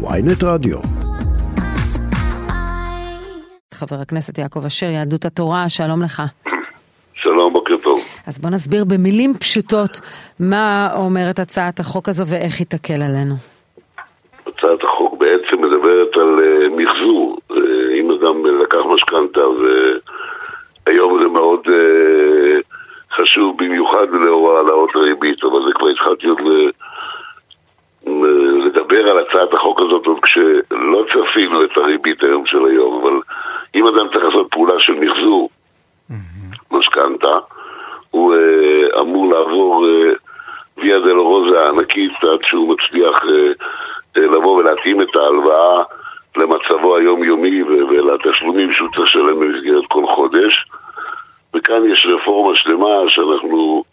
ויינט רדיו. חבר הכנסת יעקב אשר, יהדות התורה, שלום לך. שלום, בוקר טוב. אז בוא נסביר במילים פשוטות מה אומרת הצעת החוק הזו ואיך היא תקל עלינו. הצעת החוק בעצם מדברת על uh, מחזור. Uh, אם אדם לקח משכנתה, והיום זה מאוד uh, חשוב, במיוחד לאור העלאות הריבית, אבל זה כבר התחלתי עוד ל... לדבר על הצעת החוק הזאת עוד כשלא צפינו את הריבית היום של היום, אבל אם אדם צריך לעשות פעולה של מחזור, משכנתה, הוא uh, אמור לעבור uh, ויה דלרוזה הענקית עד שהוא מצליח uh, uh, לבוא ולהתאים את ההלוואה למצבו היומיומי ולתשלומים שהוא צריך לשלם במסגרת כל חודש. וכאן יש רפורמה שלמה שאנחנו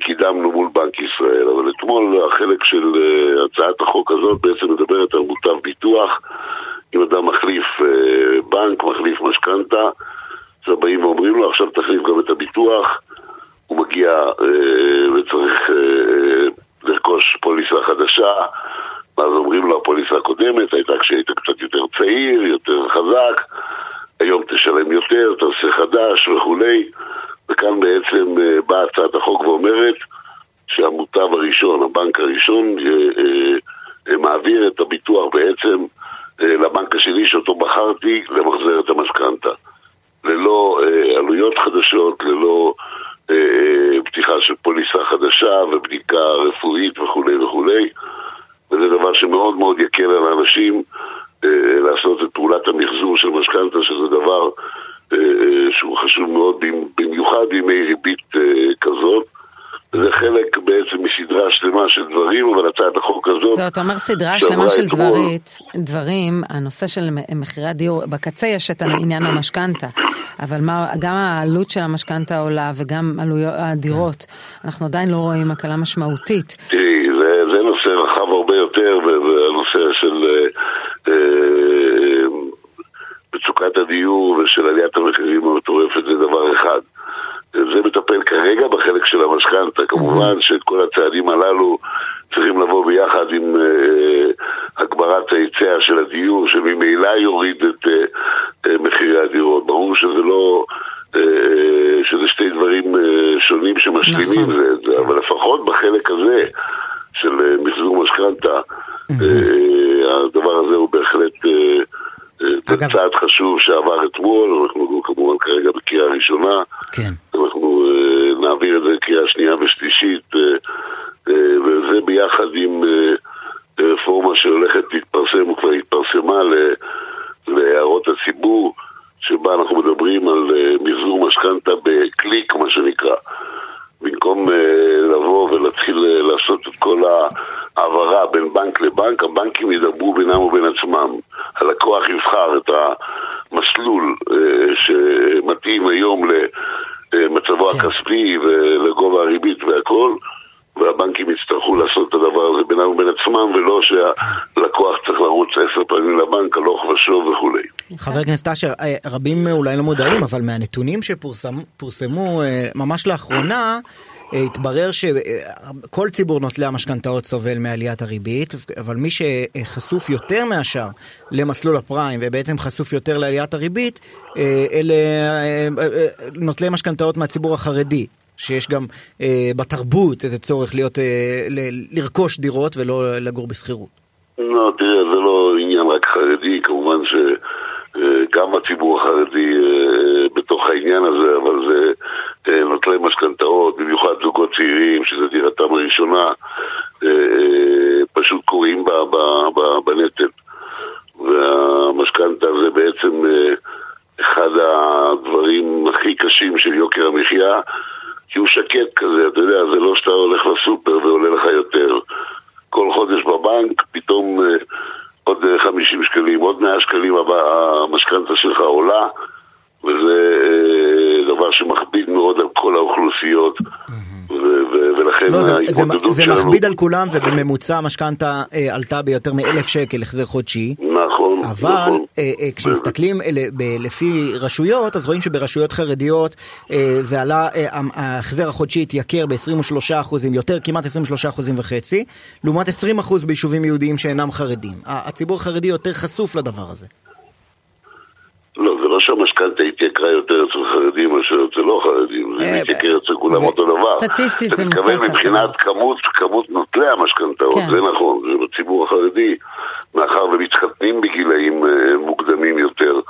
קידמנו מול בנק ישראל. אבל אתמול החלק של uh, הצעת החוק הזאת בעצם מדברת על מוטב ביטוח. אם אדם מחליף uh, בנק, מחליף משכנתה, אז באים ואומרים לו, עכשיו תחליף גם את הביטוח, הוא מגיע אה, וצריך אה, לרכוש פוליסה חדשה, ואז אומרים לו, הפוליסה הקודמת הייתה כשהיית קצת יותר צעיר, יותר חזק, היום תשלם יותר, תעשה חדש וכולי, וכאן בעצם אה, באה הצעת החוק ואומרת שהמוטב הראשון, הבנק הראשון, אה, אה, מעביר את הביטוח בעצם לבנק השני שאותו בחרתי למחזר את המשכנתה. ללא עלויות חדשות, ללא פתיחה של פוליסה חדשה ובדיקה רפואית וכולי וכולי וזה דבר שמאוד מאוד יקל על האנשים לעשות את פעולת המחזור של משכנתה שזה דבר שהוא חשוב מאוד במיוחד בימי ריבית אה, כזאת. זה חלק בעצם מסדרה שלמה של דברים, אבל הצעת החוק הזאת... זאת אומר סדרה שלמה של דברית, דברים, הנושא של מחירי הדיור, בקצה יש את עניין המשכנתה, אבל מה, גם העלות של המשכנתה עולה וגם עלויות הדירות, אנחנו עדיין לא רואים הקלה משמעותית. תראי, זה, זה נושא רחב הרבה יותר, והנושא של אה, אה, מצוקת הדיור ושל עליית המחירים המטורפת זה דבר אחד. זה מטפל כרגע בחלק של המשכנתה. כמובן שאת כל הצעדים הללו צריכים לבוא ביחד עם uh, הגברת ההיצע של הדיור, שממילא יוריד את uh, uh, מחירי הדירות. ברור שזה לא... uh, שזה שתי דברים uh, שונים שמשלימים נכון. זה, זה, אבל לפחות בחלק הזה של מחזור משכנתה, uh, הדבר הזה הוא בהחלט... זה צעד חשוב שעבר אתמול, אנחנו כמובן כרגע בקריאה ראשונה. כן. אנחנו uh, נעביר את זה לקריאה שנייה ושלישית, uh, uh, וזה ביחד עם uh, רפורמה שהולכת להתפרסם, וכבר התפרסמה להערות הציבור, שבה אנחנו מדברים על uh, מחזור משכנתה בקליק, מה שנקרא. במקום uh, לבוא ולהתחיל uh, לעשות את כל ההעברה בין בנק לבנק, הבנקים ידברו בינם ובין עצמם. יבחר את המסלול uh, שמתאים היום למצבו כן. הכספי ולגובה הריבית והכל, והבנקים יצטרכו לעשות את הדבר הזה בינם ובין עצמם, ולא שהלקוח צריך לרוץ עשר פעמים לבנק הלוך ושוב וכולי. חבר הכנסת אשר, רבים אולי לא מודעים, אבל מהנתונים שפורסמו ממש לאחרונה, התברר שכל ציבור נוטלי המשכנתאות סובל מעליית הריבית, אבל מי שחשוף יותר מהשאר למסלול הפריים ובעצם חשוף יותר לעליית הריבית, אלה נוטלי משכנתאות מהציבור החרדי. שיש גם אה, בתרבות איזה צורך להיות, אה, ל- לרכוש דירות ולא לגור בשכירות. לא, תראה, זה לא עניין רק חרדי, כמובן שגם הציבור החרדי אה, בתוך העניין הזה, אבל זה אה, נוטלי משכנתאות, במיוחד זוגות צעירים, שזו דירתם הראשונה, אה, אה, פשוט קוראים בנטל. והמשכנתה זה בעצם אחד הדברים הכי קשים של יוקר המחיה. כי הוא שקט כזה, אתה יודע, זה לא שאתה הולך לסופר ועולה לך יותר. כל חודש בבנק, פתאום עוד 50 שקלים, עוד 100 שקלים המשכנתה שלך עולה, וזה אה, דבר שמכביד מאוד על כל האוכלוסיות. ולכן לא, זה, זה, זה מכביד על כולם ובממוצע המשכנתה אה, עלתה ביותר מאלף שקל החזר חודשי. נכון, אבל נכון. אה, אה, כשמסתכלים אל- ב- לפי רשויות, אז רואים שברשויות חרדיות אה, זה עלה, אה, ההחזר החודשי התייקר ב-23 אחוזים, יותר, כמעט 23 אחוזים וחצי, לעומת 20 אחוז ביישובים יהודיים שאינם חרדים. הציבור החרדי יותר חשוף לדבר הזה. זה שהמשכנתה התייקרה יותר אצל חרדים מאשר אצל לא חרדים, זה אה, מתייקר אצל כולם זה- אותו דבר. סטטיסטית זה אתה מתכוון. מבחינת כמות, כמות נוטלי המשכנתאות, כן. זה נכון, זה בציבור החרדי, מאחר ומתחתנים בגילאים אה, מוקדמים יותר,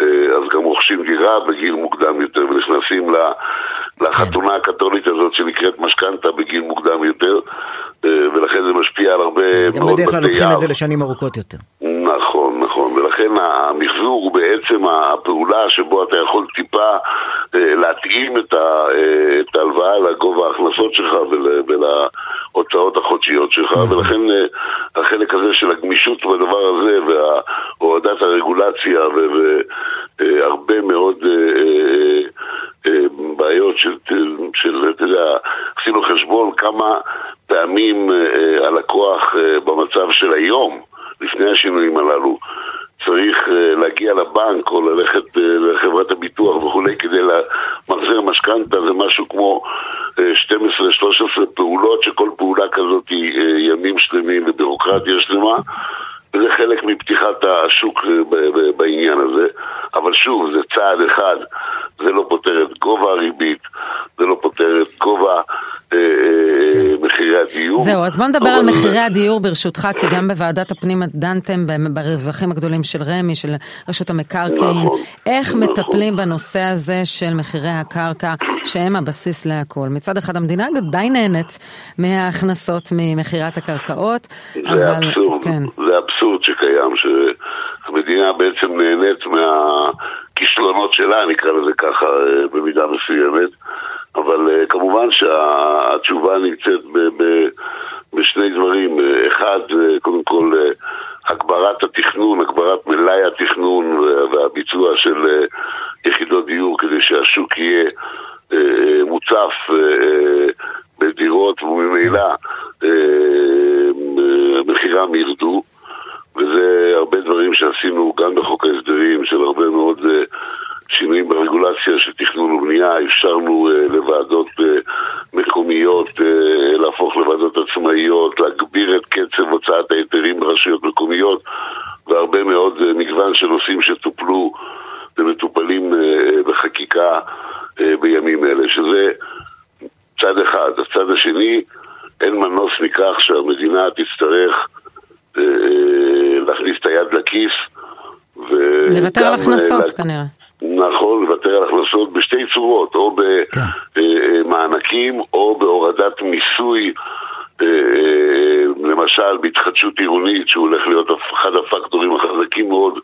אה, אז גם רוכשים דירה בגיל מוקדם יותר ונכנסים ל- לחתונה הקתולית הזאת שנקראת משכנתה בגיל מוקדם יותר, ולכן זה משפיע על הרבה גם מאוד בדרך כלל בתי לוקחים את. זה לשנים ארוכות יותר. נכון, ולכן המחזור הוא בעצם הפעולה שבו אתה יכול טיפה אה, להתאים את אה, את ההלוואה לגובה ההכנסות שלך ול- ולהוצאות החודשיות שלך, ולכן אה, החלק הזה של הגמישות בדבר הזה והורדת הרגולציה והרבה מאוד בעיות של, של, אתה יודע, עשינו חשבון כמה פעמים הלקוח במצב של היום לפני השינויים הללו. צריך אה, להגיע לבנק או ללכת אה, לחברת הביטוח וכולי כדי למחזר משכנתה. זה משהו כמו אה, 12-13 פעולות שכל פעולה כזאת היא אה, ימים שלמים ובירוקרטיה שלמה וזה חלק מפתיחת השוק אה, בעניין הזה אבל שוב, זה צעד אחד, זה לא פותר את גובה הריבית, זה לא פותר את גובה אה, אה, מחירי הדיור. זהו, אז בוא נדבר אבל על מחירי הדיור ברשותך, כי גם בוועדת הפנים דנתם ברווחים הגדולים של רמ"י, של רשות המקרקעין. נכון, איך נכון. מטפלים בנושא הזה של מחירי הקרקע, שהם הבסיס להכל? מצד אחד המדינה די נהנית מההכנסות ממכירת הקרקעות, זה אבסורד, כן. זה אבסורד שקיים, שהמדינה בעצם נהנית מהכישלונות שלה, נקרא לזה ככה, אה, במידה מסוימת, אבל אה, כמובן שהתשובה נמצאת ב- ב- בשני דברים, אחד, אה, קודם כל, הגברת התכנון, הגברת מלאי התכנון וה- והביצוע של יחידות דיור כדי שהשוק יהיה מוצף בדירות וממילא מחירם ירדו וזה הרבה דברים שעשינו גם בחוק ההסדרים של הרבה מאוד אה, שינויים ברגולציה של תכנון ובנייה, אפשרנו אה, לוועדות אה, מקומיות להפוך לוועדות עצמאיות, להגביר את קצב הוצאת ההיתרים ברשויות מקומיות והרבה מאוד מגוון של נושאים שטופלו ומטופלים בחקיקה בימים אלה, שזה צד אחד. הצד השני, אין מנוס מכך שהמדינה תצטרך היד לכיס. ו- לוותר על גם, הכנסות אה, כנראה. נכון, לוותר על הכנסות בשתי צורות, או במענקים או בהורדת מיסוי, אה, אה, למשל בהתחדשות עירונית, שהוא הולך להיות אחד הפקטורים החזקים מאוד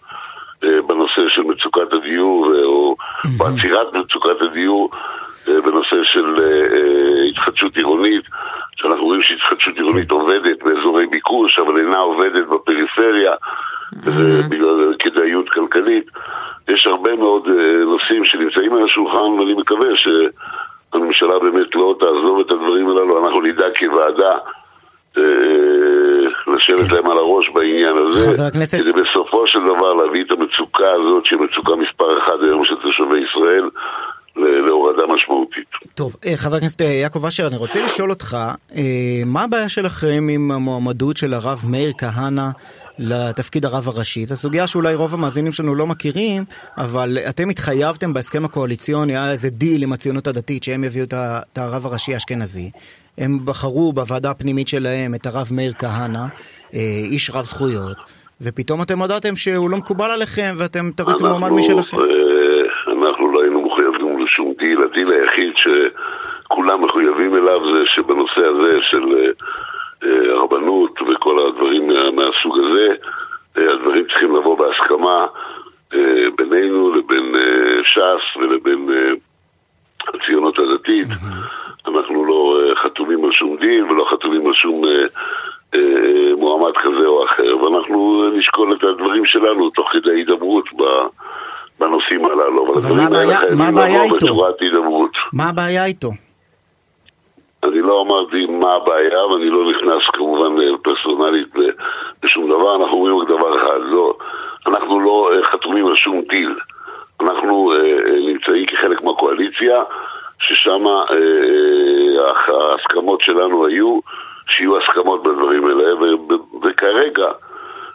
אה, בנושא של מצוקת הדיור, אה, או בעצירת מצוקת הדיור אה, בנושא של אה, אה, התחדשות עירונית, שאנחנו רואים שהתחדשות עירונית עובדת באזורי ביקוש, אבל אינה עובדת בפריפריה, וזה בגלל כדאיות כלכלית. יש הרבה מאוד אה, נושאים שנמצאים על השולחן, ואני מקווה שהממשלה באמת לא תעזוב את הדברים הללו. אנחנו נדאג כוועדה אה, לשבת להם על הראש בעניין הזה, הכנסת- כדי בסופו של דבר להביא את המצוקה הזאת, שהיא מצוקה מספר אחת היום של תושבי ישראל, להורדה משמעותית. טוב, אה, חבר הכנסת יעקב אשר, אני רוצה לשאול אותך, מה הבעיה שלכם עם המועמדות של הרב מאיר כהנא לתפקיד הרב הראשי? זו סוגיה שאולי רוב המאזינים שלנו לא מכירים, אבל אתם התחייבתם בהסכם הקואליציוני, היה איזה דיל עם הציונות הדתית שהם יביאו את הרב הראשי האשכנזי. הם בחרו בוועדה הפנימית שלהם את הרב מאיר כהנא, אה, איש רב זכויות, ופתאום אתם הודעתם שהוא לא מקובל עליכם ואתם תריצו מועמד משלכם. אה, אנחנו לא היינו מחויבים לשום דיל. הדיל היחיד שכולם מחויבים אליו זה שבנושא הזה של אה, הרבנות וכל הדברים מה- מהסוג הזה, אה, הדברים צריכים לבוא בהסכמה אה, בינינו לבין אה, ש"ס ולבין אה, הציונות הדתית. אנחנו לא אה, חתומים על שום דיל ולא חתומים על שום אה, אה, מועמד כזה או אחר, ואנחנו אה, נשקול את הדברים שלנו תוך כדי הידברות ב- בנושאים הללו. אבל הדברים האלה חייבים לבוא? בצורת הידברות. מה הבעיה איתו? אני לא אמרתי מה הבעיה, ואני לא נכנס כמובן אה, פרסונלית ל- לשום דבר, אנחנו אומרים רק דבר אחד, לא, אנחנו לא חתומים על שום דיל. אנחנו נמצאים כחלק מהקואליציה, ששם ההסכמות שלנו היו שיהיו הסכמות בדברים האלה, וכרגע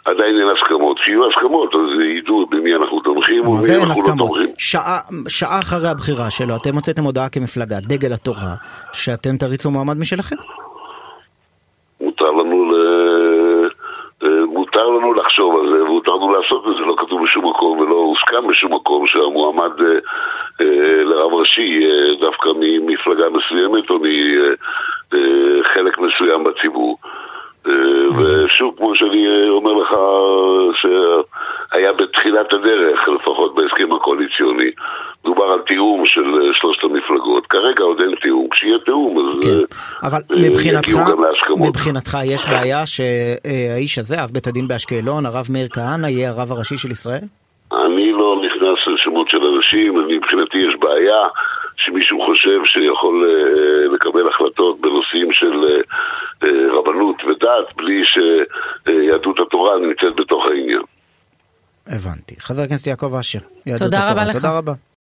עדיין אין הסכמות. כשיהיו הסכמות, אז ידעו במי אנחנו תומכים ובמי אנחנו לא תומכים. שעה, שעה אחרי הבחירה שלו, אתם הוצאתם הודעה כמפלגה, דגל התורה, שאתם תריצו מועמד משלכם. מותר לנו ל... מותר לנו לחשוב על זה, ומותר לנו לעשות את זה, לא כתוב בשום מקום ולא הוסכם בשום מקום שהמועמד לרב ראשי יהיה דווקא ממפלגה מסוימת או מחלק מסוים בציבור. ושוב, כמו שאני אומר לך, בתחילת הדרך, לפחות בהסכם הקואליציוני, דובר על תיאום של שלושת המפלגות. כרגע עוד אין תיאום, כשיהיה תיאום אז כן. אבל מבחינתך, מבחינתך יש בעיה שהאיש הזה, אב בית הדין באשקלון, הרב מאיר כהנא, יהיה הרב הראשי של ישראל? אני לא נכנס לשמות של אנשים, מבחינתי יש בעיה שמישהו חושב שיכול uh, לקבל החלטות בנושאים של uh, רבנות ודת בלי שיהדות התורה נמצאת בתוך העניין. הבנתי. חבר הכנסת יעקב אשר. תודה רבה לך. תודה רבה.